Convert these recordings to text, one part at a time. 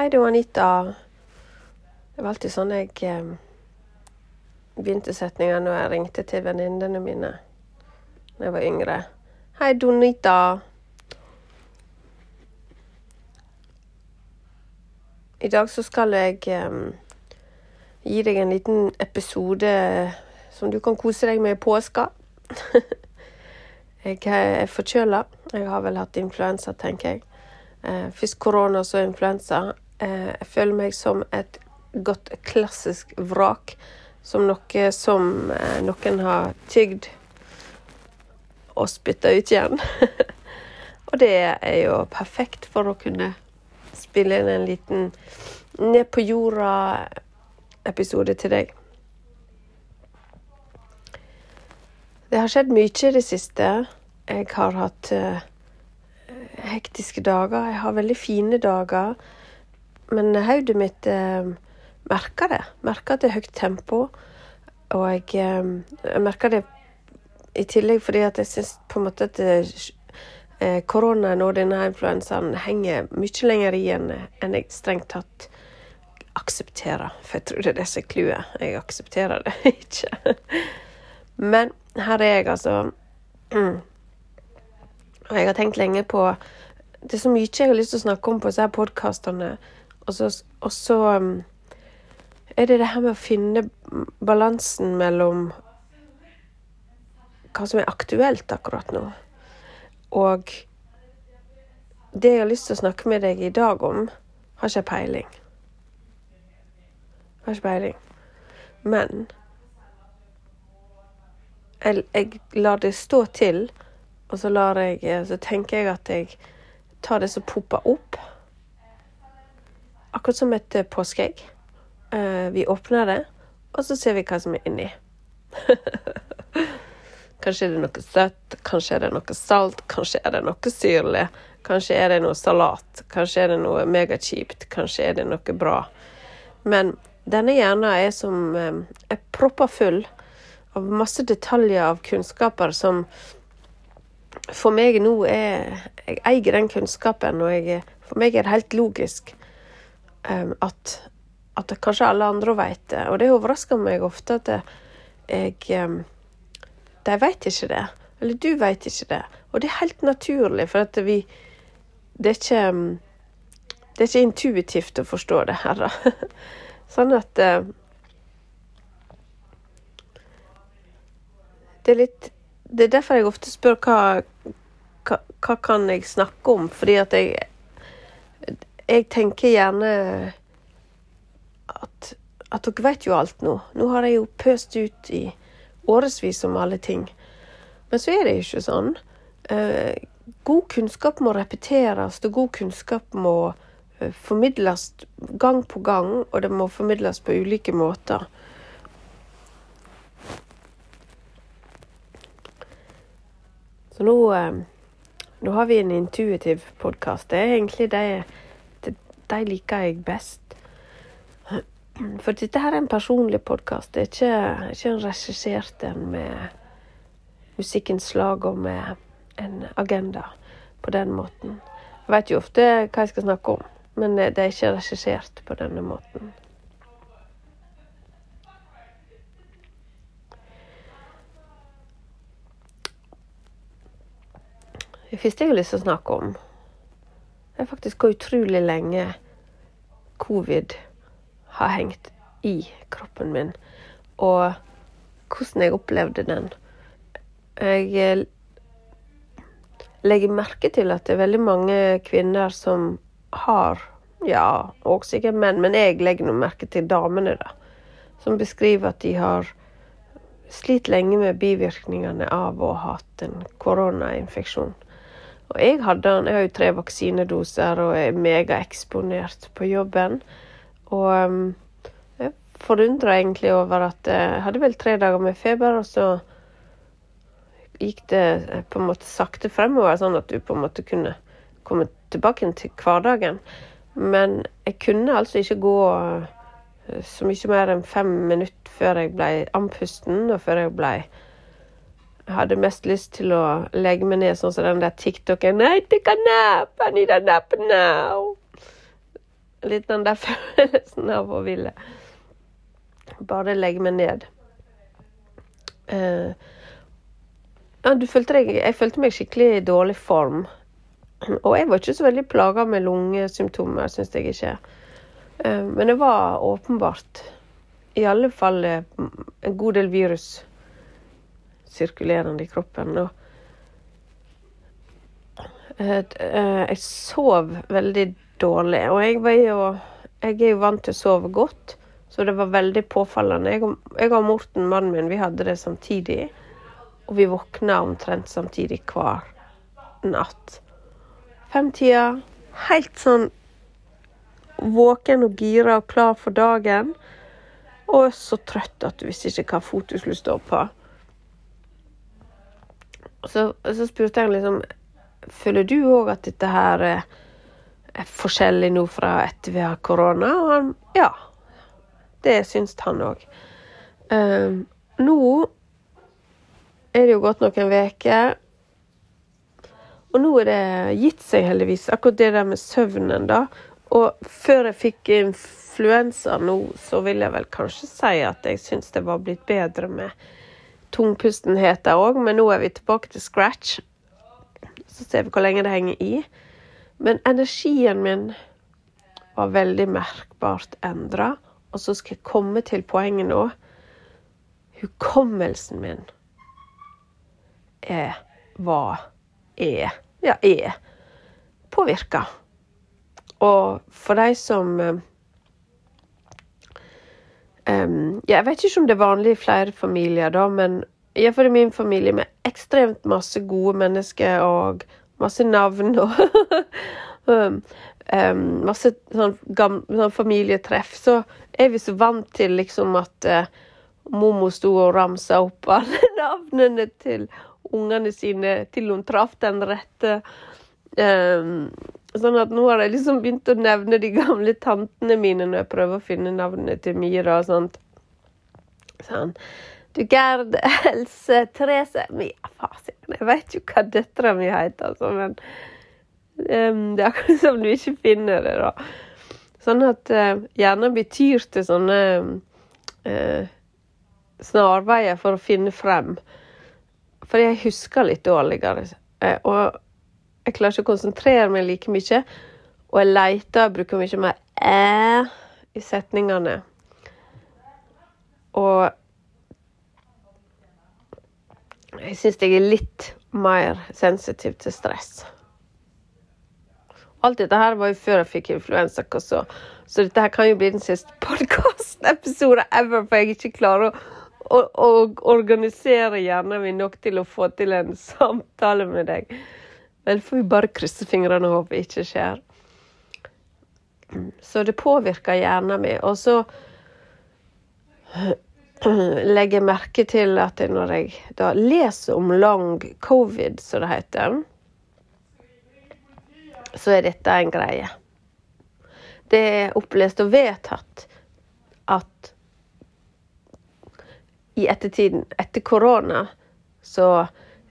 Hei, det var Anita. Det var alltid sånn jeg eh, begynte setninga når jeg ringte til venninnene mine da jeg var yngre. Hei, Donita. I dag så skal jeg eh, gi deg en liten episode som du kan kose deg med i påska. jeg er forkjøla. Jeg har vel hatt influensa, tenker jeg. Eh, først korona, så influensa. Eh, jeg føler meg som et godt klassisk vrak. Som noe som eh, noen har tygd og spytta ut igjen. og det er jo perfekt for å kunne spille inn en liten Ned på jorda-episode til deg. Det har skjedd mye i det siste. Jeg har hatt uh, hektiske dager. Jeg har veldig fine dager. Men hodet mitt eh, merker det. Merker at det er høyt tempo. Og jeg, eh, jeg merker det i tillegg fordi at jeg syns på en måte at eh, koronaen og denne influensaen henger mye lenger i enn en jeg strengt tatt aksepterer. For jeg tror det er det som er clouet. Jeg aksepterer det ikke. Men her er jeg, altså. Og jeg har tenkt lenge på Det er så mye jeg har lyst til å snakke om på disse podkastene. Og så, og så um, er det det her med å finne balansen mellom hva som er aktuelt akkurat nå, og det jeg har lyst til å snakke med deg i dag om, har ikke peiling. Har ikke peiling. Men jeg, jeg lar det stå til, og så, jeg, så tenker jeg at jeg tar det som popper opp. Akkurat som et eh, påskeegg. Uh, vi åpner det, og så ser vi hva som er inni. kanskje er det noe søtt, kanskje er det noe salt, kanskje er det noe syrlig. Kanskje er det noe salat, kanskje er det noe megakjipt, kanskje er det noe bra. Men denne hjernen er som um, er proppa full av masse detaljer av kunnskaper som for meg nå er Jeg eier den kunnskapen, og jeg, for meg er det helt logisk at, at kanskje alle andre vet det. Og det overrasker meg ofte at jeg De vet ikke det. Eller du vet ikke det. Og det er helt naturlig, for at vi Det er ikke det er ikke intuitivt å forstå det her, da. sånn at Det er litt Det er derfor jeg ofte spør hva, hva, hva kan jeg snakke om, fordi at jeg Jeg tenker gjerne at, at dere vet jo alt nå. Nå har jeg jo pøst ut i årevis om alle ting. Men så er det ikke sånn. Eh, god kunnskap må repeteres, og god kunnskap må eh, formidles gang på gang, og det må formidles på ulike måter. Så nå, eh, nå har vi en intuitiv podkast. Det er egentlig de, de liker jeg best. For dette her er en personlig podkast. Det er ikke, ikke en regissert en med musikkinnslag og med en agenda på den måten. Jeg vet jo ofte hva jeg skal snakke om, men det er ikke regissert på denne måten. Det første jeg har lyst til å snakke om, er faktisk hvor utrolig lenge covid har hengt i kroppen min, og hvordan jeg opplevde den. Jeg eh, legger merke til at det er veldig mange kvinner som har Ja, og sikkert menn, men jeg legger noe merke til damene, da. Som beskriver at de har slitt lenge med bivirkningene av å ha hatt en koronainfeksjon. Og jeg hadde den. Jeg har jo tre vaksinedoser og er megaeksponert på jobben. Og um, jeg forundra egentlig over at jeg hadde vel tre dager med feber, og så gikk det eh, på en måte sakte fremover, sånn at du på en måte kunne komme tilbake til hverdagen. Men jeg kunne altså ikke gå eh, så mye mer enn fem minutter før jeg ble andpusten, og før jeg ble hadde mest lyst til å legge meg ned sånn som den der TikTok-en. Nei, take a nap! I need a nap now! litt den der følelsen av å ville bare legge meg ned. Uh, ja, du følte deg, jeg følte meg skikkelig i dårlig form. Og jeg var ikke så veldig plaga med lungesymptomer, syns jeg ikke. Uh, men det var åpenbart i alle fall uh, en god del virus sirkulerende i kroppen. Og jeg sov veldig dårlig. Og jeg, jo, jeg er jo vant til å sove godt, så det var veldig påfallende. Jeg og Morten, mannen min, vi hadde det samtidig. Og vi våkna omtrent samtidig hver natt. Femtida. Helt sånn våken og gira og klar for dagen. Og så trøtt at du visste ikke hva fot du skulle stå på. Så, så spurte jeg liksom Føler du òg at dette her er forskjellig nå fra etter vi har korona? Og han ja. Det syns han òg. Um, nå er det jo gått noen uker. Og nå er det gitt seg heldigvis, akkurat det der med søvnen, da. Og før jeg fikk influensa nå, så vil jeg vel kanskje si at jeg syns det var blitt bedre med tungpustenheten òg, men nå er vi tilbake til scratch. Så ser vi hvor lenge det henger i. Men energien min var veldig merkbart endra. Og så skal jeg komme til poenget nå. Hukommelsen min er var er ja, er påvirka. Og for de som um, Jeg vet ikke om det er vanlig i flere familier, da, men iallfall i min familie med ekstremt masse gode mennesker og masse navn og um, masse sånn, sånn, familietreff, så er vi så vant til liksom at uh, Momo sto og ramsa opp alle navnene til ungene sine til hun traff den rette. Um, sånn at nå har jeg liksom begynt å nevne de gamle tantene mine når jeg prøver å finne navnet til Mira og sånt. Sånn. Du Gerd, Else, Therese Mia, fasiten, jeg vet jo hva døtra mi heter, altså, men um, det er akkurat som du ikke finner det, da. Sånn at uh, gjerne betyr til sånne uh, snarveier for å finne frem. Fordi jeg husker litt dårligere. Uh, og jeg klarer ikke å konsentrere meg like mye. Og jeg leter og bruker mye mer æ i setningene. Og jeg syns jeg er litt mer sensitiv til stress. Alt dette her var jo før jeg fikk influensa, så, så dette her kan jo bli den siste podkast-episode ever, for jeg ikke klarer å, å, å organisere hjernen min nok til å få til en samtale med deg. Vel, får vi bare krysse fingrene og håpe ikke skjer. Så det påvirker hjernen min. Og så legger jeg merke til at når jeg da leser om long covid, som det heter, så er dette en greie. Det er opplest og vedtatt at i ettertiden, etter korona, så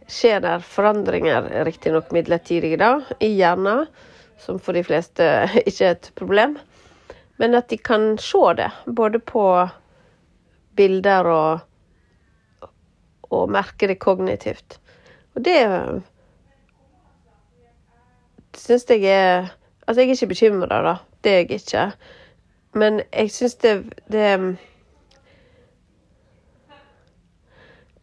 skjer det forandringer, riktignok midlertidige, da, i hjernen, som for de fleste ikke er et problem, men at de kan se det, både på bilder og, og merke det kognitivt. Og det syns jeg er Altså, jeg er ikke bekymra, da. Det er jeg ikke. Men jeg syns det, det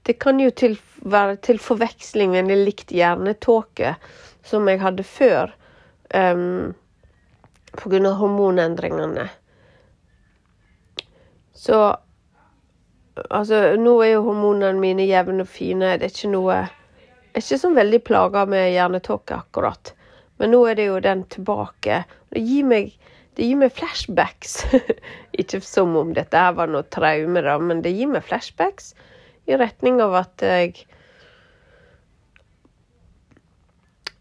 Det kan jo til, være til forveksling en likt hjernetåke som jeg hadde før, um, pga. hormonendringene. Så Altså, nå er jo hormonene mine jevne og fine. Det er ikke noe Jeg er ikke så veldig plaga med hjernetåke, akkurat. Men nå er det jo den tilbake. Det gir meg, det gir meg flashbacks. ikke som om dette her var noe traume, da, men det gir meg flashbacks i retning av at jeg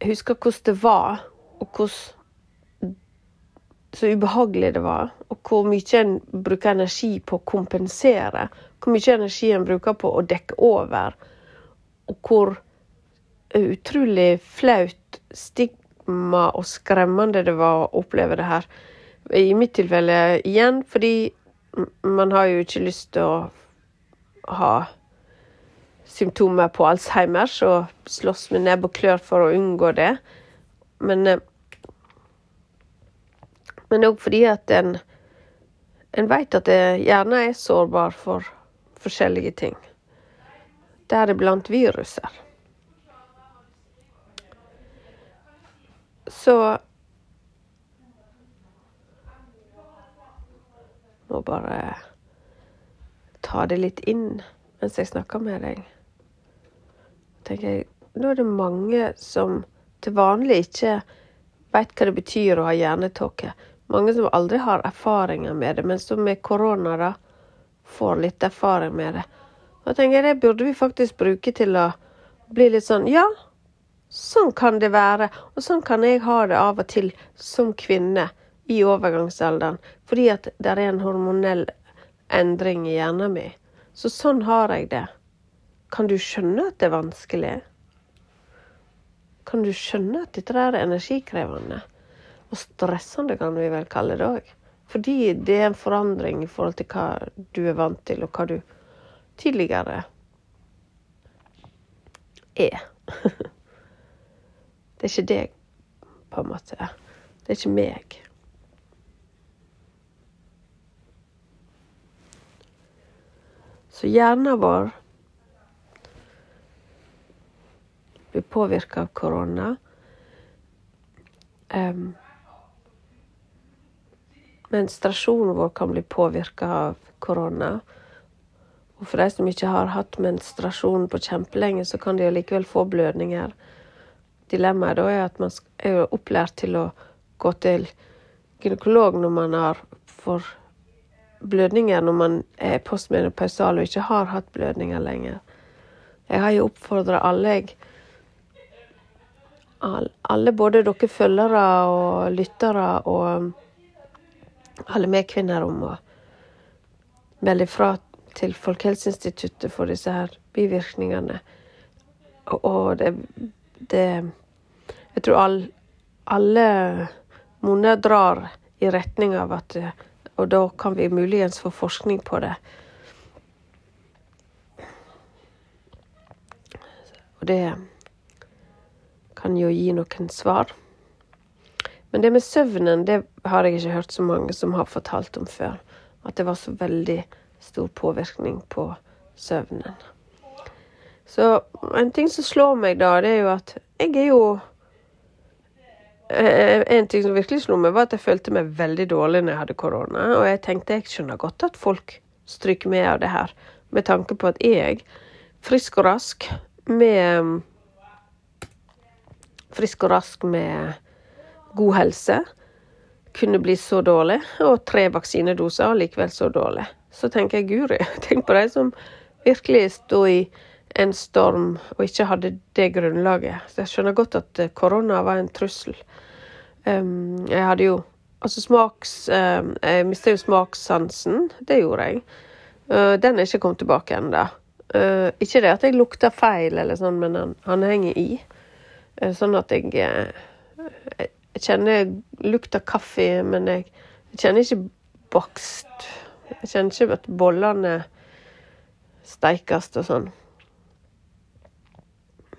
husker hvordan det var, og hvordan så ubehagelig det var, og hvor mye en bruker energi på å kompensere. Hvor mye energi en bruker på å dekke over, og hvor utrolig flaut, stigma og skremmende det var å oppleve det her. I mitt tilfelle igjen fordi man har jo ikke lyst til å ha symptomer på Alzheimers og slåss med nebb og klør for å unngå det. Men eh, men òg fordi at en, en vet at hjernen er sårbar for forskjellige ting. Deriblant viruser. Så Må bare ta det litt inn mens jeg snakker med deg. Tenker jeg, Nå er det mange som til vanlig ikke veit hva det betyr å ha hjernetåke. Mange som aldri har erfaringer med det, men som med korona da får litt erfaring med det. Da tenker jeg det burde vi faktisk bruke til å bli litt sånn Ja, sånn kan det være. Og sånn kan jeg ha det av og til som kvinne i overgangsalderen. Fordi at det er en hormonell endring i hjernen min. Så sånn har jeg det. Kan du skjønne at det er vanskelig? Kan du skjønne at dette er energikrevende? Og stressende, kan vi vel kalle det òg. Fordi det er en forandring i forhold til hva du er vant til, og hva du tidligere er. Det er ikke deg, på en måte. Det er ikke meg. Så hjernen vår blir påvirka av korona. Um, menstruasjonen vår kan bli påvirka av korona. Og for de som ikke har hatt menstruasjon på kjempelenge, så kan de likevel få blødninger. Dilemmaet da er at man er opplært til å gå til gynekolog når man har for blødninger når man er postmenopausal og ikke har hatt blødninger lenger. Jeg har jo oppfordra alle, jeg alle, både dere følgere og lyttere og alle medkvinner om å melde fra til Folkehelseinstituttet for disse her bivirkningene. Og det, det Jeg tror all, alle monner drar i retning av at Og da kan vi muligens få forskning på det. Og det kan jo gi noen svar. Men det med søvnen, det har jeg ikke hørt så mange som har fortalt om før. At det var så veldig stor påvirkning på søvnen. Så en ting som slår meg da, det er jo at jeg er jo eh, En ting som virkelig slo meg, var at jeg følte meg veldig dårlig når jeg hadde korona. Og jeg tenkte jeg skjønner godt at folk stryker med av det her, med tanke på at jeg, frisk og rask, med frisk og rask med god helse, kunne bli så dårlig. Og tre vaksinedoser, og likevel så dårlig. Så tenker jeg guri, tenk på de som virkelig sto i en storm og ikke hadde det grunnlaget. Så jeg skjønner godt at eh, korona var en trussel. Um, jeg hadde jo Altså smaks um, Jeg mista jo smakssansen. Det gjorde jeg. Uh, den er ikke kommet tilbake ennå. Uh, ikke det at jeg lukter feil, eller sånn, men han, han henger i. Eh, sånn at jeg, eh, jeg kjenner av kaffe, men jeg, jeg kjenner ikke bakst. Jeg kjenner ikke at bollene steikes og sånn.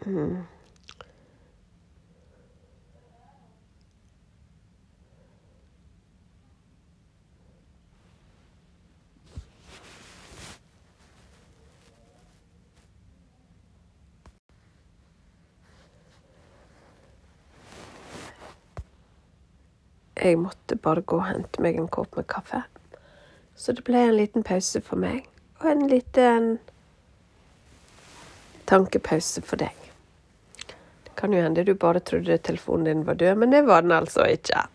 Mm. Jeg måtte bare gå og hente meg en kopp med kaffe. Så det ble en liten pause for meg, og en liten tankepause for deg. Det kan jo hende du bare trodde telefonen din var død, men det var den altså ikke.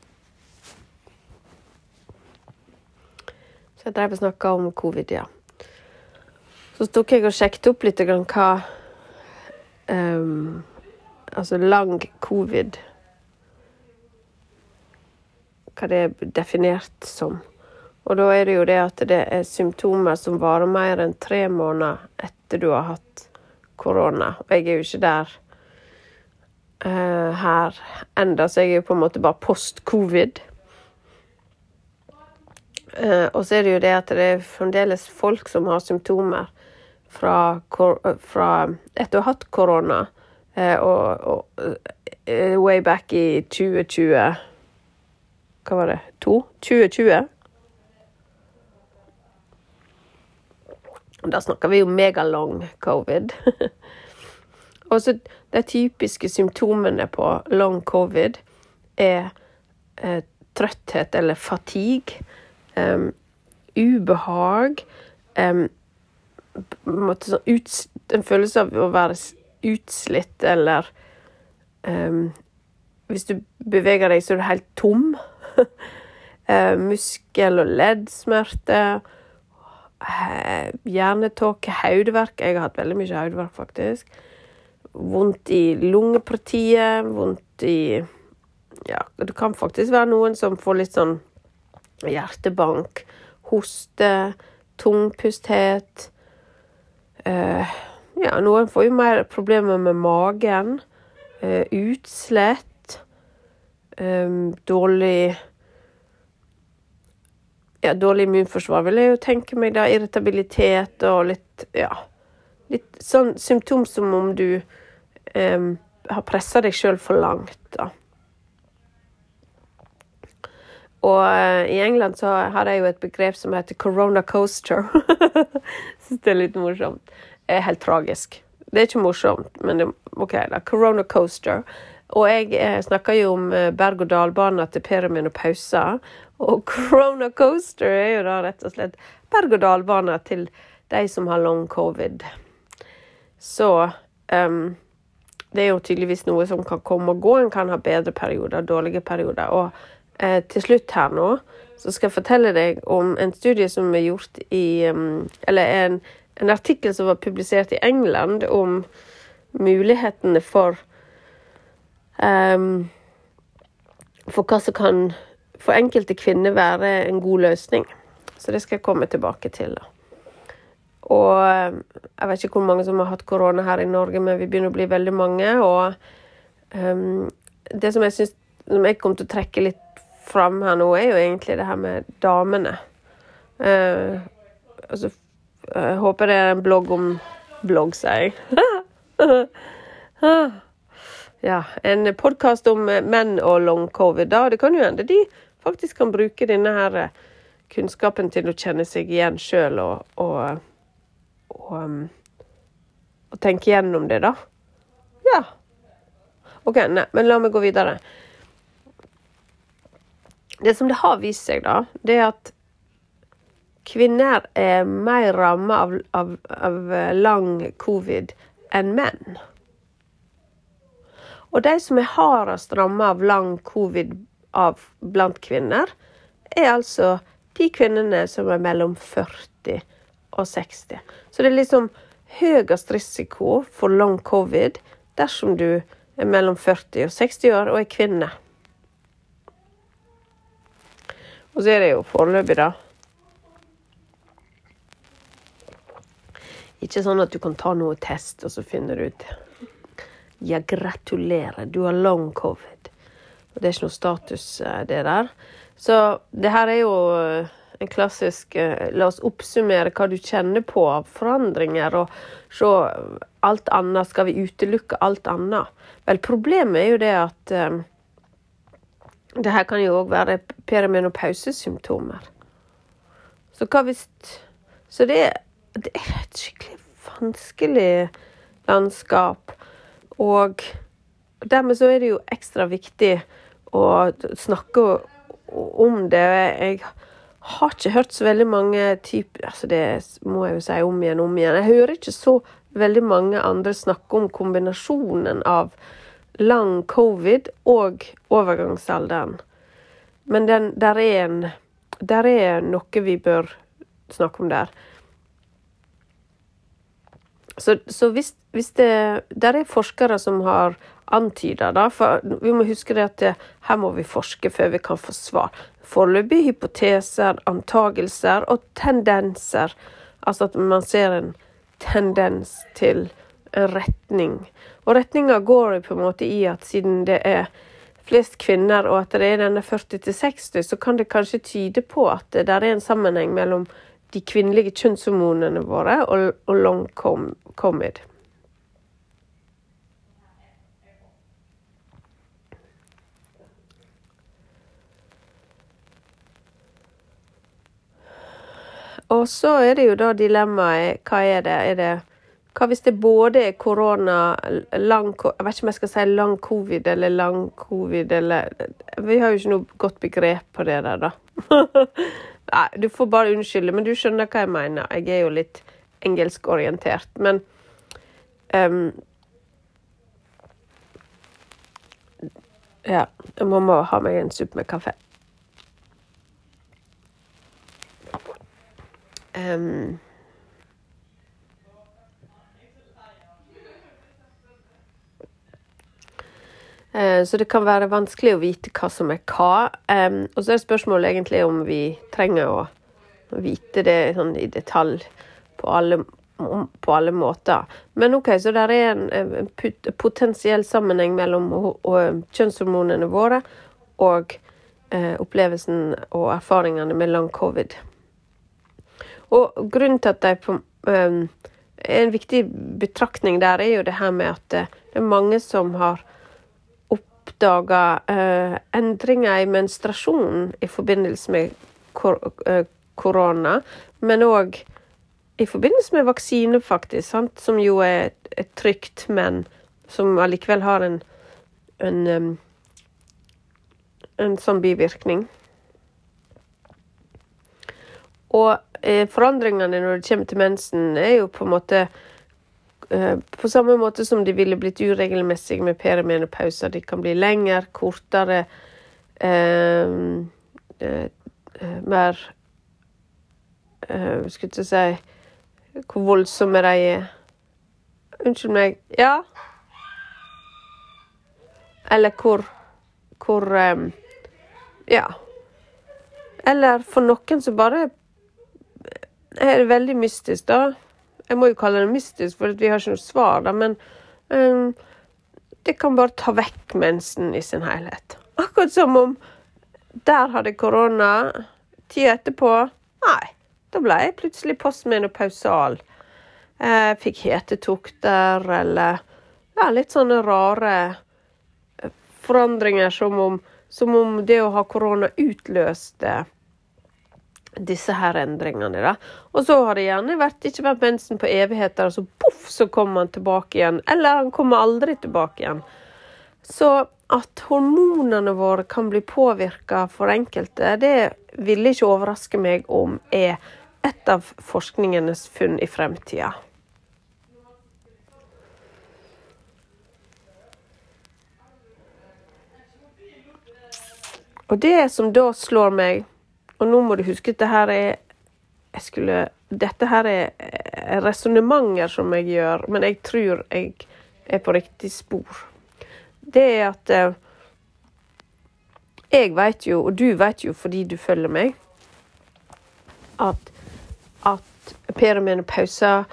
Så jeg drev og snakka om covid, ja. Så tok jeg og sjekket opp litt hva um, Altså lang covid hva det er definert som. Og da er det jo det at det er symptomer som varer mer enn tre måneder etter du har hatt korona. Og jeg er jo ikke der uh, her enda, så jeg er jo på en måte bare post-covid. Uh, og så er det jo det at det er fremdeles folk som har symptomer fra, fra etter å ha hatt korona. uh, og, og eh, way back i 2020 Hva var det? To? 2020? Da snakker vi jo megalong covid. og så de typiske symptomene på long covid er eh, trøtthet eller fatigue um, ubehag um, sånn ut, En følelse av å være utslitt eller um, Hvis du beveger deg, så er du helt tom. Uh, muskel- og leddsmerter. Uh, hjernetåke, hodeverk. Jeg har hatt veldig mye hodeverk, faktisk. Vondt i lungepartiet, vondt i Ja, det kan faktisk være noen som får litt sånn hjertebank, hoste, tungpusthet. Uh, ja, noen får jo mer problemer med magen. Utslett. Um, dårlig ja, dårlig immunforsvar, vil jeg jo tenke meg. da, Irritabilitet og litt ja, litt sånn symptom som om du um, har pressa deg sjøl for langt. da. Og uh, i England så har de jo et begrep som heter 'corona coaster'. Syns det er litt morsomt. Det er helt tragisk. Det er ikke morsomt, men det, OK, da. Corona coaster. Og jeg eh, snakker jo om eh, berg-og-dal-bana til perimenopausa. Og corona coaster er jo da rett og slett berg-og-dal-bana til de som har long covid. Så um, det er jo tydeligvis noe som kan komme og gå. En kan ha bedre perioder, dårlige perioder. Og eh, til slutt her nå, så skal jeg fortelle deg om en studie som er gjort i um, Eller en, en, artikkel som var publisert i England om mulighetene for um, For hva som kan for enkelte kvinner være en god løsning. Så det skal jeg komme tilbake til. da. Og jeg vet ikke hvor mange som har hatt korona her i Norge, men vi begynner å bli veldig mange. Og um, det som jeg syns som jeg kommer til å trekke litt fram her nå, er jo egentlig det her med damene. Uh, altså, jeg håper det er en blogg om blogg, sier jeg. ja, en podkast om menn og long covid. Da. Det kan jo hende de faktisk kan bruke denne her kunnskapen til å kjenne seg igjen sjøl og, og, og, um, og tenke gjennom det, da. Ja. OK, nei, men la meg gå videre. Det som det har vist seg, da, det er at kvinner er mer ramma av, av, av, lang covid enn menn. Og de som er hardest ramma av lang covid av blant kvinner, er altså de kvinnene som er mellom 40 og 60. Så det er liksom høyest risiko for long covid dersom du er mellom 40 og 60 år og er kvinne. Og så er det jo foreløpig, da. Ikke sånn at du kan ta noe test, og så finner du ut Ja, gratulerer, du har long covid. Og det er ikke noe status, eh, det der. Så det her er jo eh, en klassisk eh, La oss oppsummere hva du kjenner på av forandringer, og se alt annet. Skal vi utelukke alt annet? Vel, problemet er jo det at det her kan jo òg være perimenopausesymptomer. Så hva hvis Så det, det er et skikkelig vanskelig landskap. Og dermed så er det jo ekstra viktig å snakke om det. Jeg har ikke hørt så veldig mange typer Altså, det må jeg jo si om igjen om igjen. Jeg hører ikke så veldig mange andre snakke om kombinasjonen av lang covid og overgangsalderen. Men den, der, er en, der er noe vi bør snakke om der. Så, så hvis, hvis, det Der er forskere som har antyda det, for vi må huske det at det, her må vi forske før vi kan få svar. Foreløpig hypoteser, antagelser og tendenser. Altså at man ser en tendens til retning. Og retninga går på en måte i at siden det er flest kvinner, og at det er denne 40-60, så kan det kanskje tyde på at det der er en sammenheng mellom de kvinnelige kjønnshormonene våre og, og long covid. Og så er det jo da dilemmaet hva er det? Er det hva hvis det både er korona, lang Jeg vet ikke om jeg skal si lang covid eller lang covid eller Vi har jo ikke noe godt begrep på det der, da. Nei, du får bare unnskylde, men du skjønner hva jeg mener. Jeg er jo litt engelskorientert. Men um, Ja, jeg må, ha meg en suppe med kaffe. Um, så det kan være vanskelig å vite hva som er hva. Og så er spørsmålet egentlig om vi trenger å vite det sånn i detalj på alle, på alle, måter. Men OK, så det er en, en potensiell sammenheng mellom kjønnshormonene våre og eh, opplevelsen og erfaringene med lang covid. Og grunnen til at de på, En viktig betraktning der er jo det her med at det er mange som har oppdaga eh, endringer i menstruasjonen i forbindelse med kor eh, korona, men òg i forbindelse med vaksine, faktisk, sant? som jo er, er trygt, men som allikevel har en, en, um, en sånn bivirkning. Og eh, forandringene når det kommer til mensen, er jo på en måte på samme måte som de ville blitt uregelmessige med perimenopauser. De kan bli lengre, kortere, eh, eh, eh mer eh, Skulle ikke si hvor voldsomme de er. Unnskyld meg. Ja? Eller hvor Hvor Ja. Eller for noen som bare er veldig mystisk, da. Jeg må jo kalle det mystisk, for vi har ikke noe svar, da, men um, det kan bare ta vekk mensen i sin helhet. Akkurat som om der hadde korona. Tida etterpå Nei, da ble jeg plutselig postmenopausal. Jeg fikk hetetokter eller ja, litt sånne rare eh, forandringer som om, som om det å ha korona utløste disse her endringene. da. Og så har det gjerne vært, ikke vært mensen på evigheter, og så poff, så kommer han tilbake igjen. Eller han kommer aldri tilbake igjen. Så at hormonene våre kan bli påvirka for enkelte, det ville ikke overraske meg om er et av forskningenes funn i fremtida. Og det som da slår meg og nå må du huske at det her er jeg skulle, Dette her er resonnementer som jeg gjør, men jeg tror jeg er på riktig spor. Det er at eh, jeg vet jo, og du vet jo fordi du følger meg, at, at perimenopauser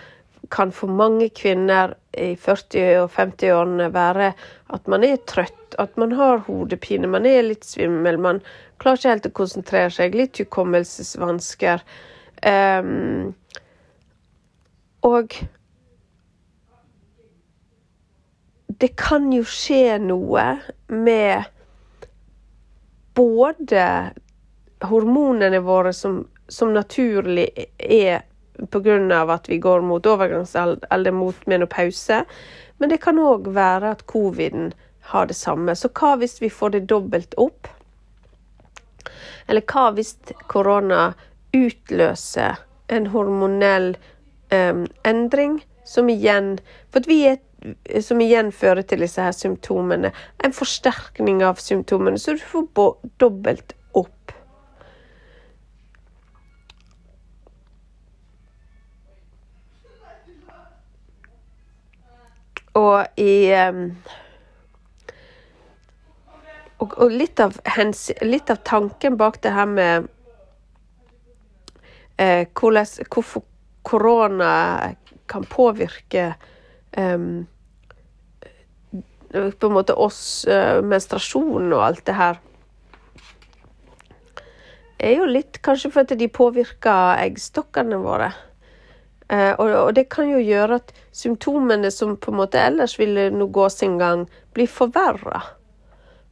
kan for mange kvinner i 40- og 50-årene være at man er trøtt, at man har hodepine, man er litt svimmel, man klarer ikke helt å konsentrere seg, litt hukommelsesvansker. Um, og det kan jo skje noe med både hormonene våre som, som naturlig er pga. at vi går mot overgangsalder, mot menopause. Men det kan òg være at coviden har det samme. Så hva hvis vi får det dobbelt opp? Eller hva hvis korona utløser en hormonell um, endring som igjen For vi er som igjen fører til disse her symptomene. En forsterkning av symptomene, så du får dobbelt opp. Og i um, og, og litt, av hens, litt, av tanken bak det her med eh, hvordan, hvorfor korona kan påvirke um, på en måte oss, uh, menstruasjonen og alt det her, er jo litt kanskje fordi de påvirker eggstokkene våre. Uh, og, og, det kan jo gjøre at symptomene som på en måte ellers ville nå gå sin gang, blir forverra.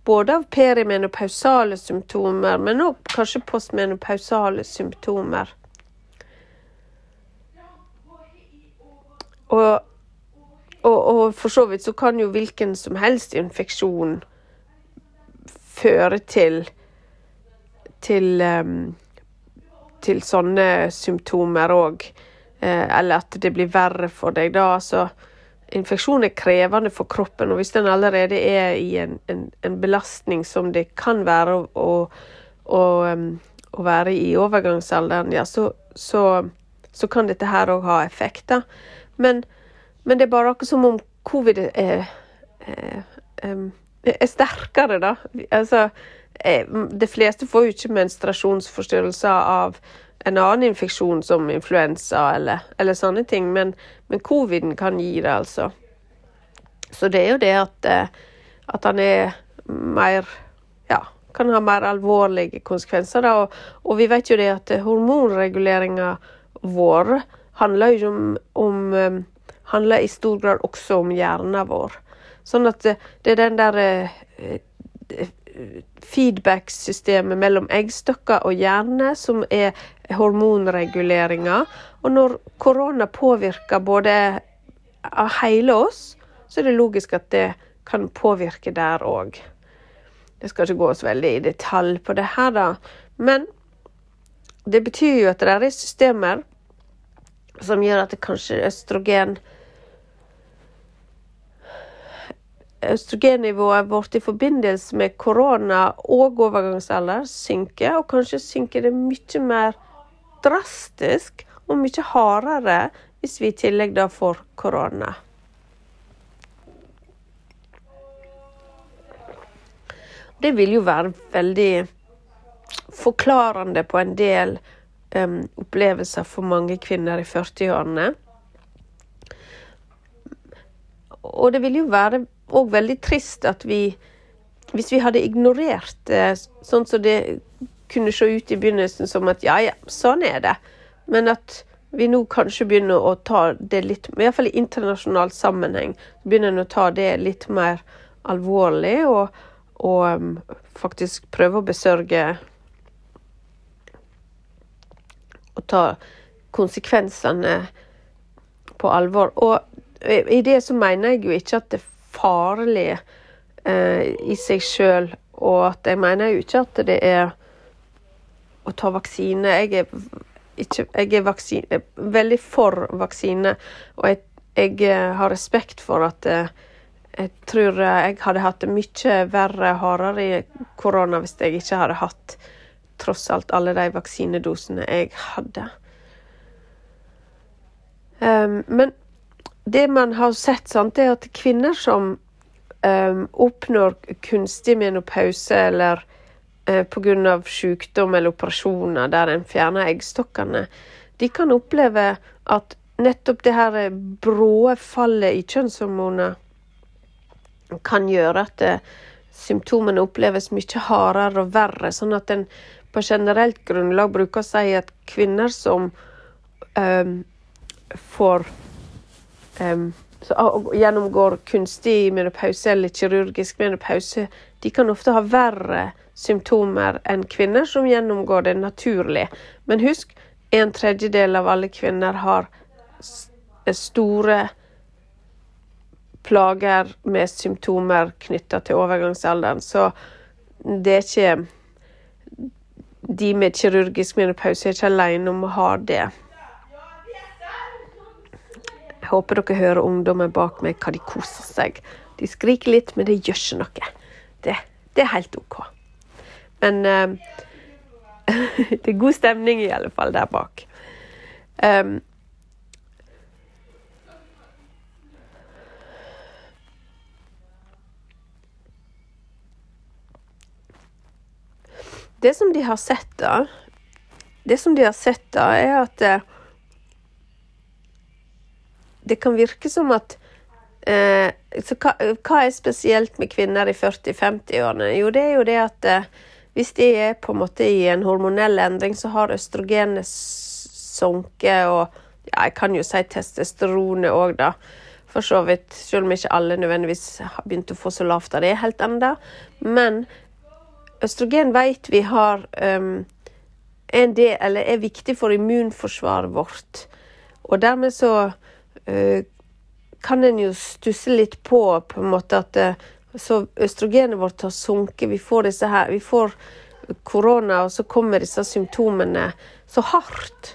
Både av perimenopausale symptomer, men òg kanskje postmenopausale symptomer. Og, og, og, for så vidt så kan jo hvilken som helst infeksjon føre til til, um, til sånne symptomer òg. Eh, eller at det blir verre for deg da. Altså, infeksjon er krevende for kroppen, og hvis den allerede er i en, en, en belastning som det kan være å, å, å, være i overgangsalderen, ja, så, så, så kan dette her òg ha effekter. Men, men, det er bare akkurat som om covid er, er, er sterkere, da. Altså, de fleste får jo ikke menstruasjonsforstyrrelser av en annen infeksjon som influensa eller, eller sånne ting, men, men coviden kan gi det, altså. Så det er jo det at, eh, at han er mer Ja, kan ha mer alvorlige konsekvenser, da. Og, og vi vet jo det at hormonreguleringa vår handler jo om, om um, handler i stor grad også om hjernen vår. Sånn at det, er den der feedback-systemet mellom eggstokker og hjerne som er hormonreguleringa. Og når korona påvirker både av hele oss, så er det logisk at det kan påvirke der òg. Det skal ikke gå så veldig i detalj på det her, da. Men det betyr jo at det er systemer som gjør at det kanskje østrogen Østrogennivået vårt i forbindelse med korona og overgangsalder synker, og kanskje synker det mye mer drastisk og mye hardere hvis vi i tillegg da får korona. Det vil jo være veldig forklarende på en del um, opplevelser for mange kvinner i 40-årene. Og det vil jo være òg veldig trist at vi Hvis vi hadde ignorert sånn som det kunne se ut i begynnelsen som at ja, ja, sånn er det, men at vi nå kanskje begynner å ta det litt I hvert fall i internasjonal sammenheng begynner en å ta det litt mer alvorlig og, og um, faktisk prøve å besørge Og ta konsekvensene på alvor. Og i det så mener jeg jo ikke at det er farlig eh, i seg sjøl, og at jeg mener jo ikke at det er å ta vaksine. Jeg er, ikke, jeg er vaksine, veldig for vaksine, og jeg, jeg, eh, har respekt for at eh, jeg tror jeg hadde hatt det mye verre, hardere i korona hvis jeg ikke hadde hatt tross alt alle de vaksinedosene jeg hadde. Um, men det man har sett, sant, er at kvinner som um, oppnår kunstig menopause eller pga. sykdom eller operasjoner der en fjerner eggstokkene, de kan oppleve at nettopp det her bråe fallet i kjønnshormoner kan gjøre at uh, symptomene oppleves mye hardere og verre, sånn at en på generelt grunnlag bruker å si at kvinner som um, får um, gjennomgår kunstig menopause eller kirurgisk menopause, de kan ofte ha verre symptomer enn kvinner som gjennomgår det naturlig. Men husk, en tredjedel av alle kvinner har store plager med symptomer knytta til overgangsalderen. Så det er ikke De med kirurgisk menopause er ikke alene om å ha det. Jeg håper dere hører ungdommen bak meg hva de koser seg. De skriker litt, men det gjør ikke noe. Det, det er helt OK. Men uh, det er god stemning i alle fall der bak. Um, Det som de har sett, da Det som de har sett, da, er at eh, det kan virke som at Eh, så hva, hva, er spesielt med kvinner i 40-50-årene? Jo, det er jo det at eh, hvis de er på en måte i en hormonell endring, så har østrogenet sunket, og ja, jeg kan jo si testosteronet òg, da. For så vidt, selv om ikke alle nødvendigvis har begynt å få så lavt av det helt ennå. Men østrogen vet vi har um, en del, eller er viktig for immunforsvaret vårt. Og dermed så uh, kan en jo stusse litt på på en måte at uh, så østrogenet vårt har sunket. Vi får disse her, vi får korona, og så kommer disse symptomene så hardt.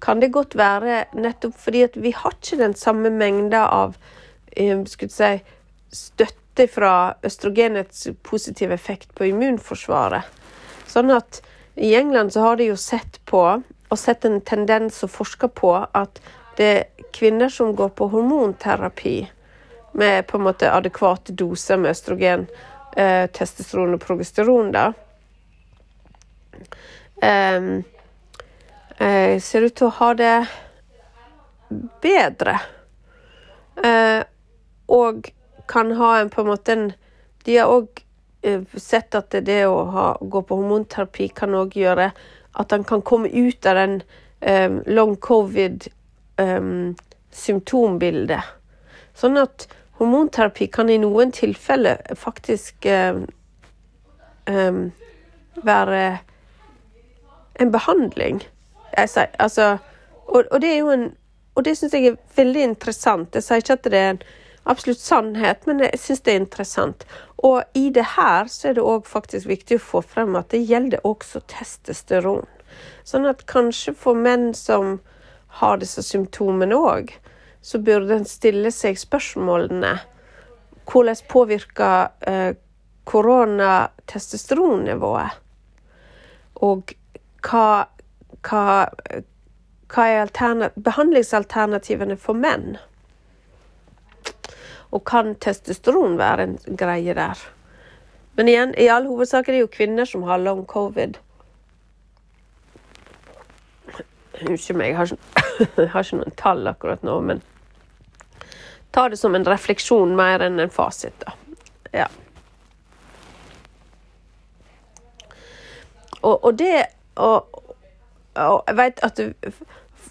Kan det godt være nettopp fordi at vi har ikke den samme mengda av uh, skulle si, støtte fra østrogenets positive effekt på immunforsvaret. Sånn at i England så har de jo sett på, og sett en tendens og forska på, at det er kvinner som går på hormonterapi med på en måte adekvate doser med østrogen, eh, testosteron og progesteron, da. Um, eh, ser ut til å ha det bedre. Eh, og kan ha en på en måte en De har òg Eh, sett at det å ha, gå på hormonterapi kan òg gjøre at han kan komme ut av den um, long covid-symptombildet. Um, sånn at hormonterapi kan i noen tilfeller faktisk um, være en behandling. Sier, altså, og, og, det er jo en Og det syns jeg er veldig interessant. Jeg sier ikke at det er en absolutt sannhet, men jeg syns det er interessant. Og i det her så er det òg faktisk viktig å få frem at det gjelder også testosteron. Sånn at kanskje for menn som har disse symptomene òg, så burde en stille seg spørsmålene hvordan påvirker eh, korona testosteronnivået? Og hva, hva, hva er behandlingsalternativene for menn? Og kan testosteron være en greie der? Men igjen, i all hovedsak er det jo kvinner som har long covid. Unnskyld meg, jeg har, ikke, jeg har ikke noen tall akkurat nå, men ta det som en refleksjon mer enn en fasit, da. Ja. Og, og det og, og jeg vet at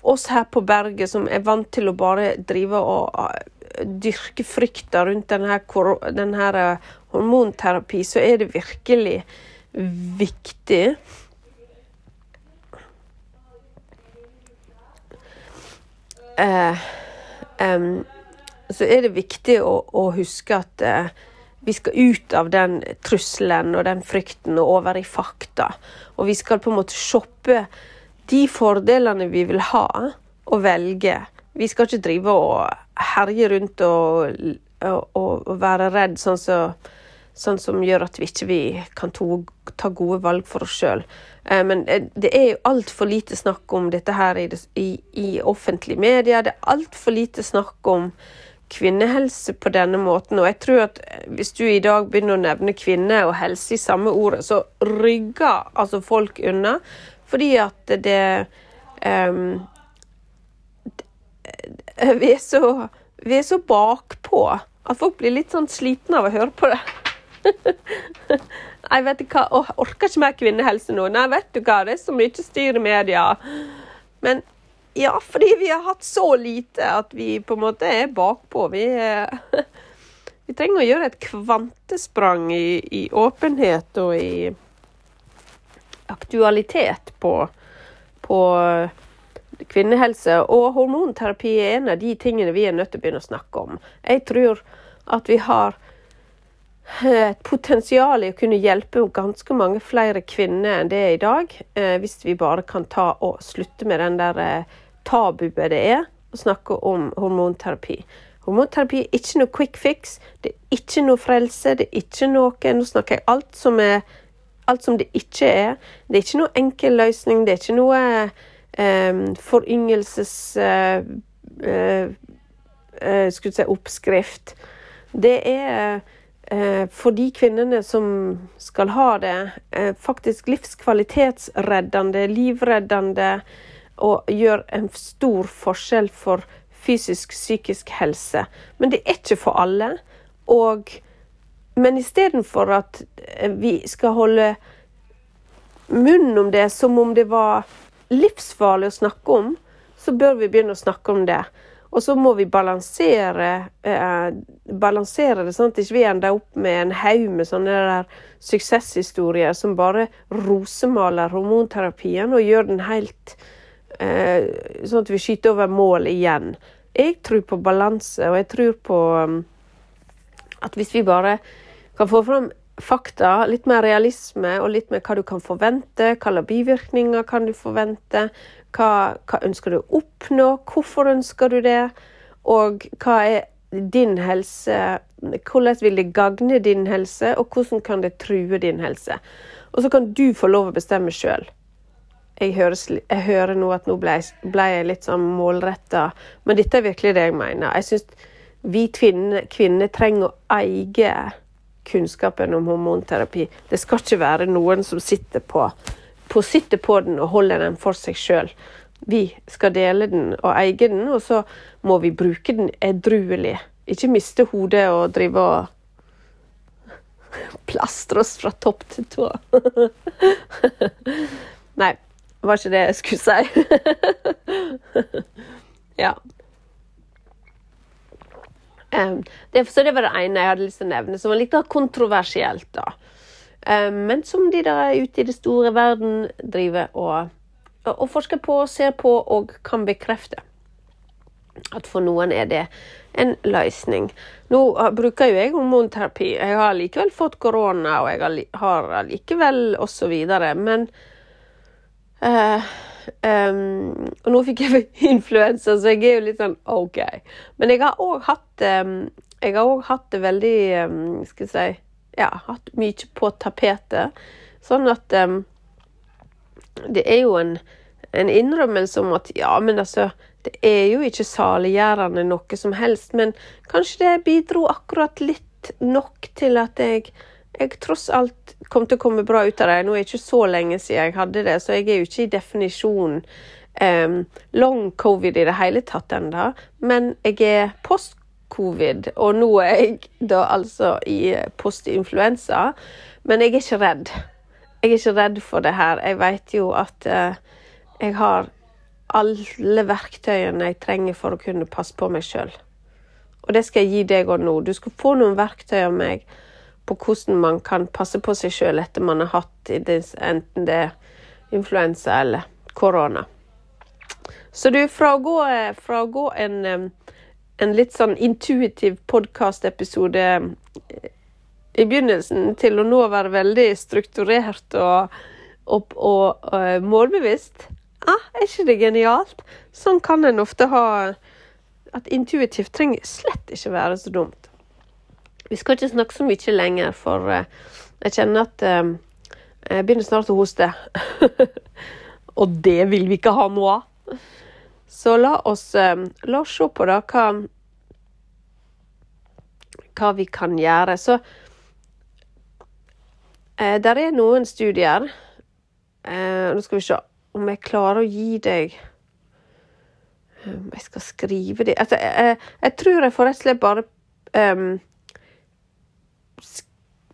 oss her på berget som er vant til å bare drive og dyrke frykta rundt denne, denne eh, hormonterapi, så er det virkelig viktig um, Så er det viktig å, å huske at eh, vi skal ut av den trusselen og den frykten og over i fakta. Og vi skal på en måte shoppe de fordelene vi vil ha, og velge. Vi skal ikke drive og herje rundt og, og, og være redd sånn, så, sånn, som gjør at vi ikke vi kan to, ta gode valg for oss sjøl. Eh, men eh, det er jo altfor lite snakk om dette her i, i, i offentlige medier. Det er altfor lite snakk om kvinnehelse på denne måten. Og jeg tror at hvis du i dag begynner å nevne kvinne og helse i samme ordet, så rygger altså folk unna. Fordi at det um, vi er så, vi er så bakpå at folk blir litt sånn slitne av å høre på det. Jeg vet ikke hva, Jeg orker ikke mer kvinnehelse nå. Nei, vet du hva, det er så mye styr i media. Men ja, fordi vi har hatt så lite at vi på en måte er bakpå. Vi, er, vi trenger å gjøre et kvantesprang i, i åpenhet og i aktualitet på, på kvinnehelse. Og hormonterapi er en av de tingene vi er nødt til å begynne å snakke om. Jeg tror at vi har et potensial i å kunne hjelpe ganske mange flere kvinner enn det er i dag, eh, hvis vi bare kan ta og slutte med den der eh, tabuet det er å snakke om hormonterapi. Hormonterapi er ikke noe quick fix, det er ikke noe frelse, det er ikke noe Nå snakker jeg alt som, er, alt som det ikke er. Det er ikke noe enkel løsning, det er ikke noe um, foryngelses... Uh, uh, skulle si oppskrift. Det er for de kvinnene som skal ha det, faktisk livskvalitetsreddende, livreddende, og gjør en stor forskjell for fysisk, psykisk helse. Men det er ikke for alle. Og, men istedenfor at eh, vi skal holde munnen om det som om det var livsfarlig å snakke om, så bør vi begynne å snakke om det. Og så må vi balansere, eh, balansere det, sånn at vi ikke ender opp med en haug med sånne der suksesshistorier som bare rosemaler hormonterapien og gjør den helt eh, Sånn at vi skyter over mål igjen. Jeg tror på balanse, og jeg tror på um, at hvis vi bare kan få fram fakta, litt mer realisme og litt mer hva du kan forvente, hvilke bivirkninger kan du forvente, hva, hva, ønsker du å oppnå? Hvorfor ønsker du det? Og hva er din helse? Hvordan vil det gagne din helse, og hvordan kan det true din helse? Og så kan du få lov å bestemme sjøl. Jeg, jeg, hører nå at nå ble, ble jeg litt sånn målretta, men dette er virkelig det jeg mener. Jeg syns vi kvinner, kvinner trenger å eie kunnskapen om hormonterapi. Det skal ikke være noen som sitter på på å sitte på den og holde den for seg sjøl. Vi skal dele den og eie den, og så må vi bruke den edruelig. Ikke miste hodet og drive og plastre oss fra topp til tå. Nei, det var ikke det jeg skulle si. ja. Um, det, så det var det ene jeg hadde lyst til å nevne, som var litt kontroversielt. da. Eh, men som de der ute i det store verden driver og, og forsker på, ser på og kan bekrefte. At for noen er det en løsning. Nå bruker jo jeg hormonterapi. Jeg har likevel fått korona, og jeg har likevel osv. Men uh, um, Og nå fikk jeg influensa, så jeg er jo litt sånn OK. Men jeg har òg hatt, um, hatt det veldig um, Skal jeg si ja, hatt mye på tapetet. Sånn at um, Det er jo en, en innrømmelse om at ja, men altså Det er jo ikke saliggjørende noe som helst, men kanskje det bidro akkurat litt nok til at jeg, jeg tross alt kom til å komme bra ut av det. Nå er det ikke så lenge siden jeg hadde det, så jeg er jo ikke i definisjonen um, long covid i det hele tatt ennå, men jeg er post covid, og nå er jeg da altså i postinfluensa. Men jeg er ikke redd. Jeg er ikke redd for det her. Jeg vet jo at uh, jeg har alle verktøyene jeg trenger for å kunne passe på meg sjøl. Og det skal jeg gi deg òg nå. Du skal få noen verktøy av meg på hvordan man kan passe på seg sjøl etter man har hatt enten det er influensa eller korona. Så du, fra å gå, fra å gå en um, en litt sånn intuitiv podkastepisode eh, i begynnelsen til å nå være veldig strukturert og, og, og, og eh, målbevisst. Ah, er ikke det genialt? Sånn kan en ofte ha At intuitivt trenger slett ikke være så dumt. Vi skal ikke snakke så mye lenger, for uh, jeg kjenner at jeg begynner snart å hoste. og det vil vi ikke ha noe av. Så la oss, um, la oss se på da hva, hva vi kan gjøre. Så eh, der er noen studier. Eh, nå skal vi se om jeg klarer å gi deg Jeg skal skrive det altså, jeg, jeg, tror jeg får rett og slett bare um,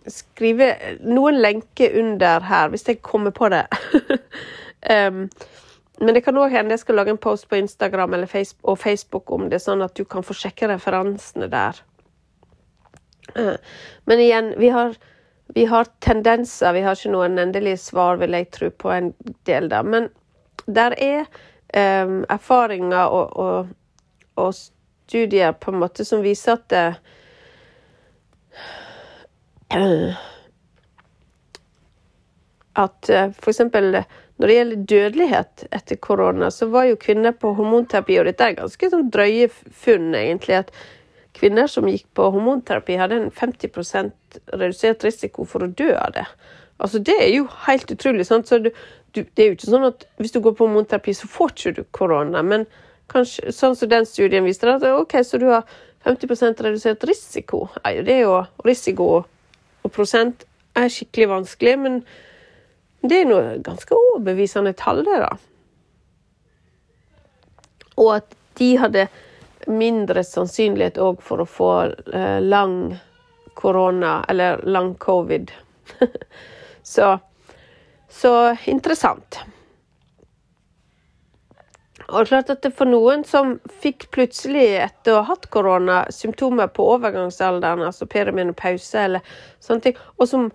skrive noen lenker under her, hvis jeg kommer på det. um, men det kan òg hende jeg skal lage en post på Instagram Facebook, og Facebook om det, sånn at du kan få sjekke referansene der. Eh, men igjen, vi har, vi har tendenser, vi har ikke noen endelige svar, vil jeg tro, på en del der. Men der er um, erfaringer og, og, og, studier på en måte som viser at det, uh, At uh, f.eks. Når det gjelder dødelighet etter korona, så var jo kvinner på hormonterapi, og dette er ganske sånn drøye funn, egentlig, at kvinner som gikk på hormonterapi, hadde en 50 redusert risiko for å dø av det. Altså, det er jo helt utrolig. Sant? Så du, du, det er jo ikke sånn at hvis du går på hormonterapi, så får ikke du korona. Men kanskje, sånn som den studien viste, at ok, så du har 50% redusert risiko. Det er jo risiko og prosent er skikkelig vanskelig, men det er noe ganske overbevisende tall, det, da. Og at de hadde mindre sannsynlighet òg for å få eh, lang korona, eller lang covid. så, så interessant. Og det er klart at det for noen som fikk plutselig, etter å ha hatt korona, symptomer på overgangsalderen, altså perimenopause eller sånne ting, og som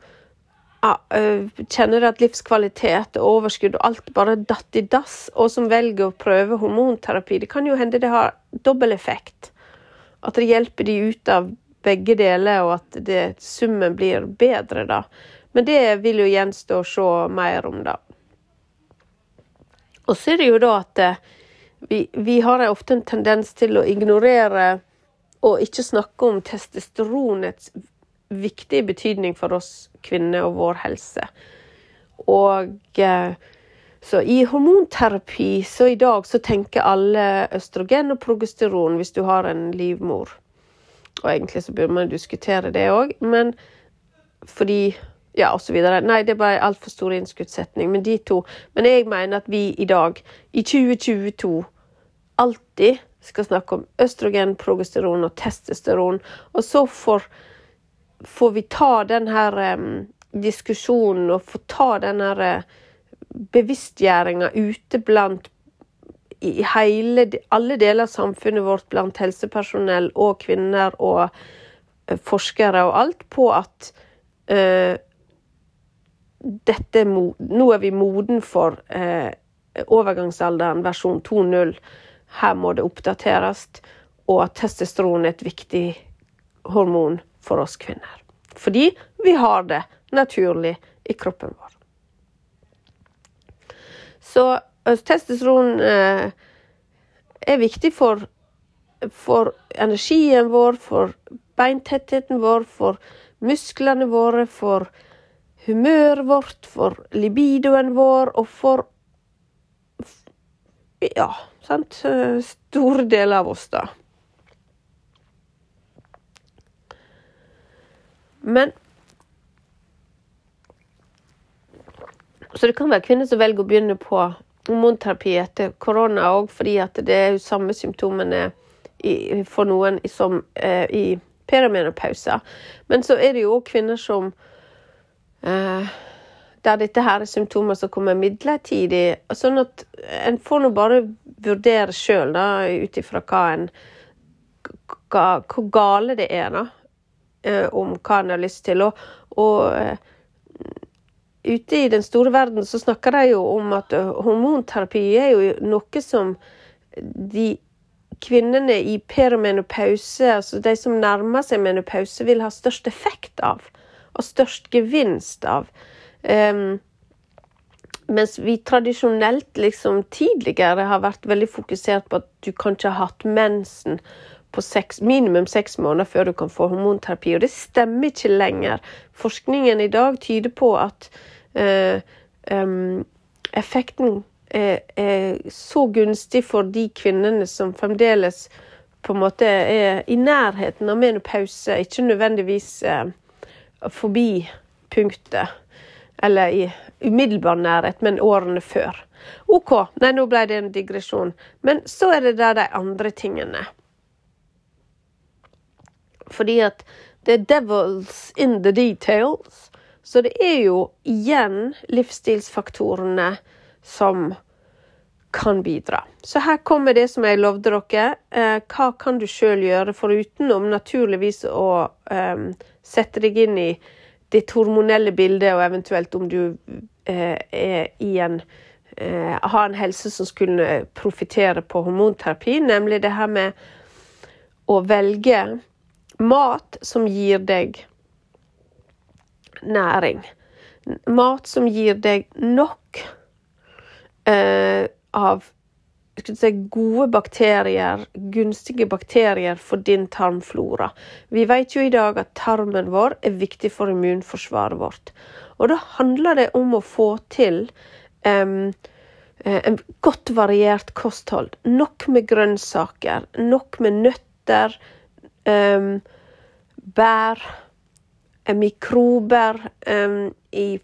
kjenner at livskvalitet og overskudd og alt bare datt i dass, og som velger å prøve hormonterapi, det kan jo hende det har dobbel effekt. At det hjelper de ut av begge deler, og at det, summen blir bedre, da. Men det vil jo gjenstå å se mer om, da. Og så er det jo da at vi, vi har ofte en tendens til å ignorere og ikke snakke om testosteronets viktige betydning for oss kvinner og vår helse. Og eh, så i hormonterapi så i dag så tenker alle østrogen og progesteron hvis du har en livmor. Og egentlig så burde man diskutere det òg, men fordi ja, osv. Nei, det er bare altfor stor innskuddssetning. Men de to Men jeg mener at vi i dag, i 2022, alltid skal snakke om østrogen, progesteron og testosteron. Og så får, får vi ta den her um, diskusjonen og få ta den her uh, bevisstgjøringa ute blant i hele, alle deler av samfunnet vårt, blant helsepersonell og kvinner og uh, forskere og alt, på at uh, dette, nå er vi moden for eh, overgangsalderen versjon 2.0. Her må det oppdateres. Og at testosteron er et viktig hormon for oss kvinner. Fordi vi har det naturlig i kroppen vår. Så eh, testosteron eh, er viktig for, for energien vår, for beintettheten vår, for musklene våre, for humøret vårt, for libidoen vår og for Ja, sant Store deler av oss, da. Men Så det kan være kvinner som velger å begynne på hormonterapi etter korona òg, fordi at det er jo samme symptomene i, for noen som eh, i perimenopausa. Men så er det jo òg kvinner som Eh, der dette her er symptomer som kommer midlertidig. Sånn at en får nå bare vurdere sjøl, ut ifra hva en hvor gale det er, da. Eh, om hva en har lyst til. Og, og uh, ute i den store verden så snakker de jo om at hormonterapi er jo noe som de kvinnene i perimenopause, altså de som nærmer seg menopause, vil ha størst effekt av og størst gevinst av. Um, mens vi tradisjonelt, liksom tidligere, har vært veldig fokusert på at du kanskje har hatt mensen på seks, minimum seks måneder før du kan få hormonterapi. Og det stemmer ikke lenger. Forskningen i dag tyder på at uh, um, effekten er, er, så gunstig for de kvinnene som fremdeles på en måte er i nærheten av menopause, ikke nødvendigvis uh, forbi punktet. Eller i umiddelbar nærhet, men årene før. OK, nei, nå ble det en digresjon. Men så er det der de andre tingene. Fordi at det er devils in the details. Så det er jo igjen livsstilsfaktorene som kan bidra. Så her kommer det som jeg lovde dere. Eh, hva kan du sjøl gjøre, forutenom naturligvis å eh, sette deg inn i ditt hormonelle bilde, og eventuelt om du eh, er i en eh, har en helse som skulle profitere på hormonterapi, nemlig det her med å velge mat som gir deg næring. Mat som gir deg nok eh, av si, gode bakterier, gunstige bakterier for din tarmflora. Vi vet jo i dag at tarmen vår er viktig for immunforsvaret vårt. Og da handler det om å få til eh, en godt variert kosthold. Nok med grønnsaker, nok med nøtter, um, bær, mikrober um, i,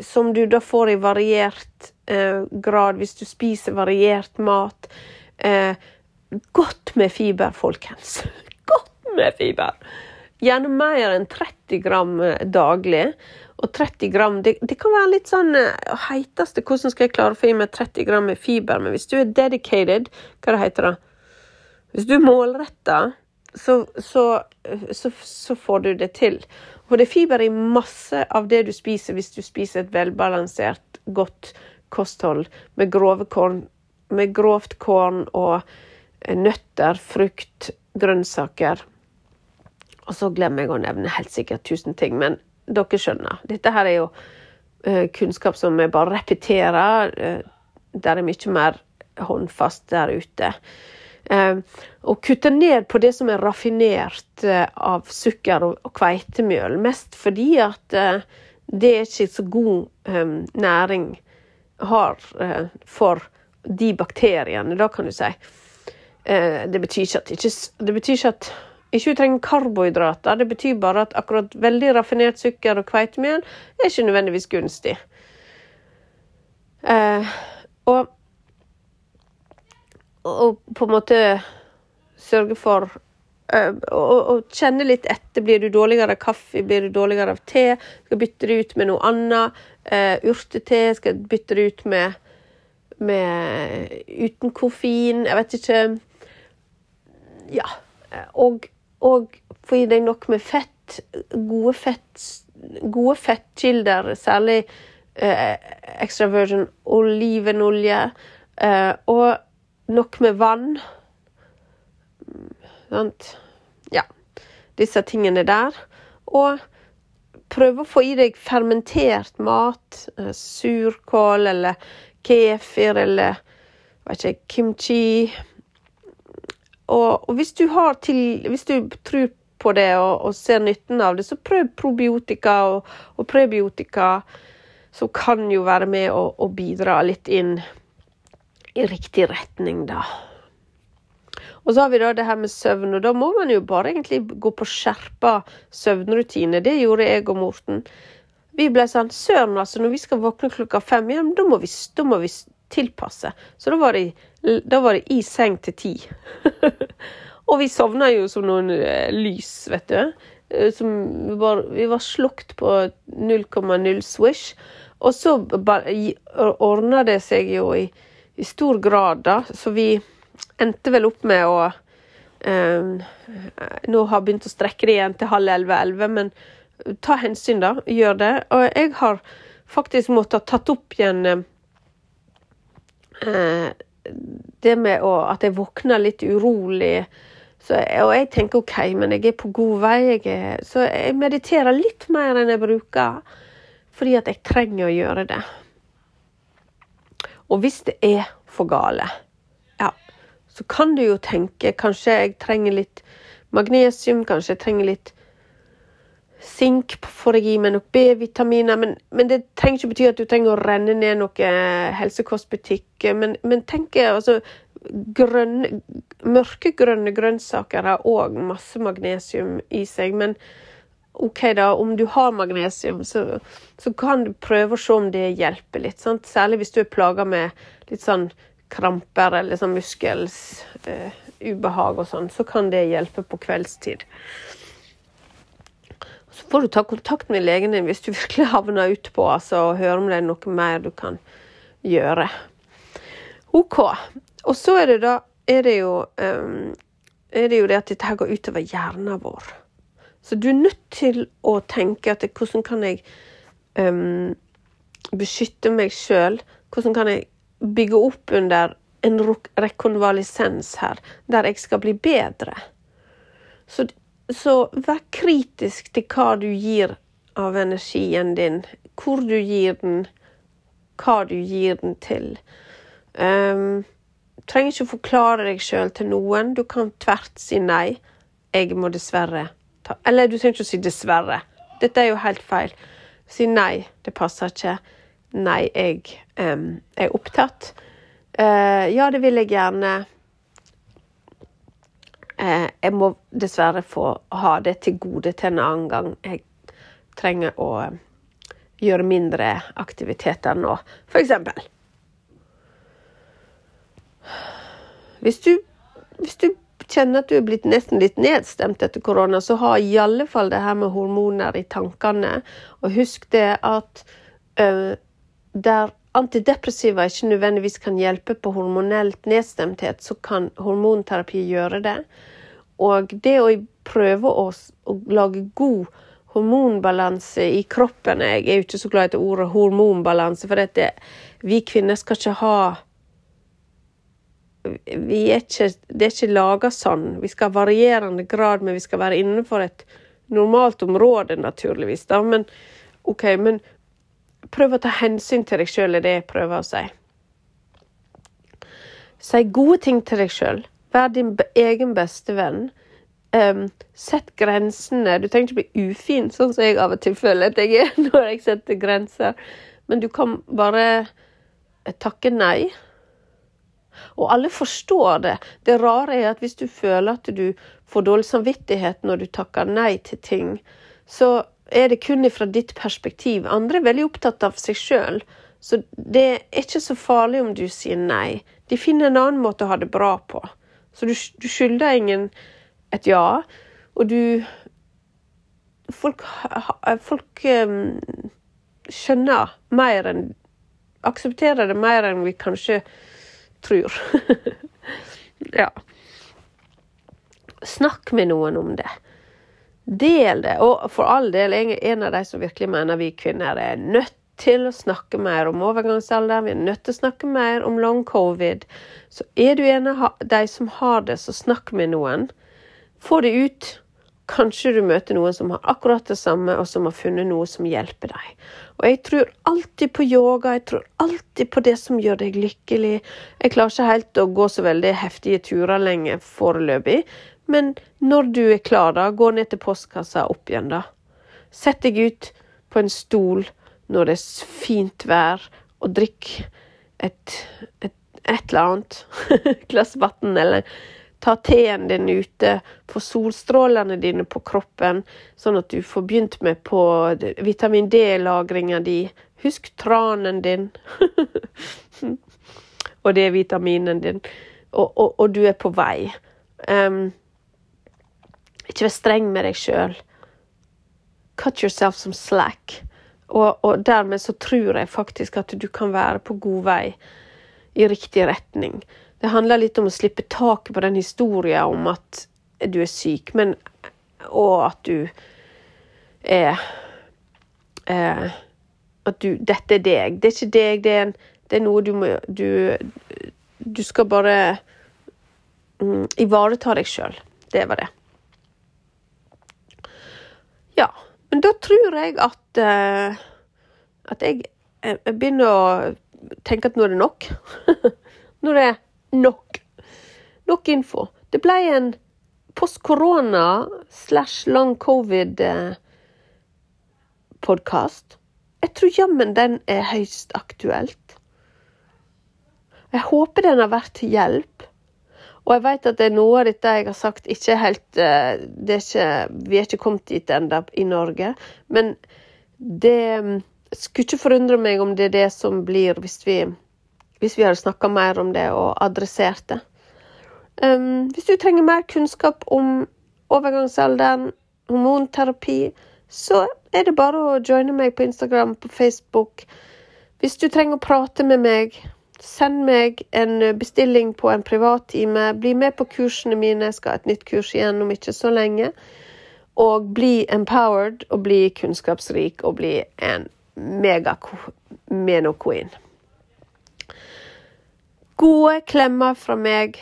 som du da får i variert uh, grad hvis du spiser variert mat. Uh, godt med fiber, folkens. Godt med fiber. Gjerne mer enn 30 gram eh, daglig. Og 30 gram, det, det kan være litt sånn heiteste Hvordan skal jeg klare å få i meg 30 gram med fiber? Men hvis du er dedicated, hva det heter det? Hvis du er målretta, så, så, så, så, får du det til. For det er fiber i masse av det du spiser, hvis du spiser et velbalansert, godt kosthold med korn, med grovt korn og eh, nøtter, frukt, grønnsaker. Og så glemmer jeg å nevne helt sikkert tusen ting, men dere skjønner. Dette her er jo uh, kunnskap som vi bare repeterer. Uh, der er mye mer håndfast der ute. Uh, og kutte ned på det som er raffinert av sukker og, kveitemjøl. Mest fordi at det er ikke så god um, næring har for de bakteriene, da kan du si. det betyr ikke at, ikke, det betyr ikke at ikke vi trenger karbohydrater. Det betyr bare at akkurat veldig raffinert sukker og kveitemjøl er ikke nødvendigvis gunstig. Eh, og, og på en måte sørge for eh, å, kjenne litt etter. Blir du dårligere av kaffe? Blir du dårligere av te? Skal bytte det ut med noe annet. Uh, urtete skal bytte det ut med, med uten koffein. Jeg vet ikke Ja. Og og få i deg nok med fett, gode, fett, gode fettkilder, særlig eh, extra virgin olivenolje, eh, og nok med vann. Sant? Ja, disse tingene der. Og prøve å få i deg fermentert mat. Eh, surkål eller kefir eller ikke, kimchi og, og hvis, du til, hvis, du tror på det og, og, ser nytten av det, så prøv probiotika og, og prebiotika, som kan jo være med å bidra litt inn i riktig retning, da. Og så har vi da det her med søvn, og da må man jo bare egentlig gå på skjerpa søvnrutine. Det gjorde jeg og Morten. Vi ble sånn Søren, altså, når vi skal våkne klokka fem, ja, da må vi, da må vi tilpasse. Så da var det, da var det i seng til ti. og vi sovna jo som noen eh, lys, vet du. Eh, som var, vi var slukt på 0,0 swish. Og så ordna det seg jo i, i, stor grad, da. Så vi endte vel opp med å eh, Nå har begynt å strekke det igjen til halv elleve-elleve, men ta hensyn, da. Gjør det. Og jeg har faktisk måttet tatt opp igjen Eh, det med å, at jeg våkner litt urolig. Så, og jeg tenker OK, men jeg er på god vei. Jeg er, så jeg mediterer litt mer enn jeg bruker. Fordi at jeg trenger å gjøre det. Og hvis det er for gale, ja, så kan du jo tenke kanskje jeg trenger litt magnesium, kanskje jeg trenger litt Sink får jeg i meg nok B-vitaminer, men, men, det trenger ikke bety at du trenger å renne ned noe helsekostbutikk. Men, men tenk altså grønne, Mørkegrønne grønnsaker har òg masse magnesium i seg. Men OK, da, om du har magnesium, så, så kan du prøve å se om det hjelper litt. Sant? Særlig hvis du er plaga med litt sånn kramper eller sånn muskelsubehag uh, og sånn, så kan det hjelpe på kveldstid. Så får du ta kontakt med legen din hvis du virkelig havner utpå altså, og høre om det er noe mer du kan gjøre. OK. Og så er det da er det jo, um, er det, jo det at dette her går utover hjernen vår. Så du er nødt til å tenke at hvordan kan jeg um, beskytte meg sjøl? Hvordan kan jeg bygge opp under en rekonvalisens her, der jeg skal bli bedre? Så så vær kritisk til hva du gir av energien din. Hvor du gir den, hva du gir den til. Um, trenger ikke å forklare deg sjøl til noen. Du kan tvert si nei. Jeg må dessverre ta Eller du trenger ikke å si dessverre. Dette er jo helt feil. Si nei, det passer ikke. Nei, jeg um, er opptatt. Uh, ja, det vil jeg gjerne. Uh, jeg må dessverre få ha det til gode til en annen gang. Jeg trenger å eh, gjøre mindre aktiviteter nå, for eksempel. Hvis du hvis du kjenner at du er blitt nesten litt nedstemt etter korona, så ha i alle fall det her med hormoner i tankene. Og husk det at uh, der antidepressiva ikke nødvendigvis kan hjelpe på hormonelt nedstemthet, så kan hormonterapi gjøre det. Og det å prøve å, å lage god hormonbalanse i kroppen Jeg er jo ikke så glad i ordet hormonbalanse, for det, vi kvinner skal ikke ha er ikke, Det er ikke laga sånn. Vi skal ha varierende grad, men vi skal være innenfor et normalt område, naturligvis. Da. Men OK, men prøv å ta hensyn til deg sjøl, er det jeg prøver å si. Si gode ting til deg sjøl. Vær din egen beste venn. Um, sett grensene. Du trenger ikke bli ufin, sånn som jeg av og til føler at jeg er når jeg setter grenser. Men du kan bare takke nei. Og alle forstår det. Det rare er at hvis du føler at du får dårlig samvittighet når du takker nei til ting, så er det kun fra ditt perspektiv. Andre er veldig opptatt av seg sjøl, så det er ikke så farlig om du sier nei. De finner en annen måte å ha det bra på. Så du, du skylder ingen et ja, og du Folk, folk um, skjønner mer enn Aksepterer det mer enn vi kanskje tror. ja. Snakk med noen om det. Del det. Og for all del, jeg er en av de som virkelig mener vi kvinner er nødt til å snakke mer om overgangsalderen. Vi er nødt til å snakke mer om long covid. Så er du en av de som har det, så snakk med noen. Få det ut. Kanskje du møter noen som har akkurat det samme, og som har funnet noe som hjelper deg. Og jeg tror alltid på yoga, jeg tror alltid på det som gjør deg lykkelig. Jeg klarer ikke helt å gå så veldig heftige turer lenger foreløpig, men når du er klar, da, gå ned til postkassa opp igjen, da. Sett deg ut på en stol når det er fint vær, og drikk et, et, et eller annet glass vann, eller ta teen din ute, få solstrålene dine på kroppen, sånn at du får begynt med på vitamin D-lagringa di. Husk tranen din. og det er vitaminen din. Og, og, og du er på vei. Um, ikke vær streng med deg sjøl. Cut yourself some slack. Og, og, dermed så tror jeg faktisk at du kan være på god vei i riktig retning. Det handler litt om å slippe taket på den historien om at du er syk, men og at du er eh, At du Dette er deg. Det er ikke deg, det er, en, det er noe du må Du, du skal bare mm, ivareta deg sjøl. Det var det. Ja, men da tror jeg at eh, at jeg, jeg, begynner å tenke at nå er det nok. nå er det nok. Nok info. Det ble en post-korona slash long covid-podkast. Eh, jeg tror jammen den er høyst aktuelt. Jeg håper den har vært til hjelp. Og jeg vet at det er noe av dette jeg har sagt, ikke helt eh, er ikke, Vi er ikke kommet dit ennå i Norge. Men det mm, skulle ikke forundre meg om det er det som blir hvis vi, hvis vi hadde snakka mer om det og adressert det. Um, hvis du trenger mer kunnskap om overgangsalderen, hormonterapi, så er det bare å joine meg på Instagram, på Facebook. Hvis du trenger å prate med meg, Send meg en bestilling på en privattime. Bli med på kursene mine. Jeg skal ha et nytt kurs igjen om ikke så lenge. Og bli empowered og bli kunnskapsrik og bli en mega-meno-queen. Gode klemmer fra meg.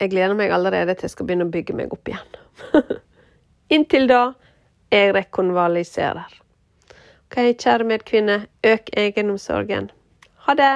Jeg gleder meg allerede til jeg skal begynne å bygge meg opp igjen. Inntil da jeg rekonvaliserer. OK, kjære medkvinne, øk egenomsorgen. Ha det!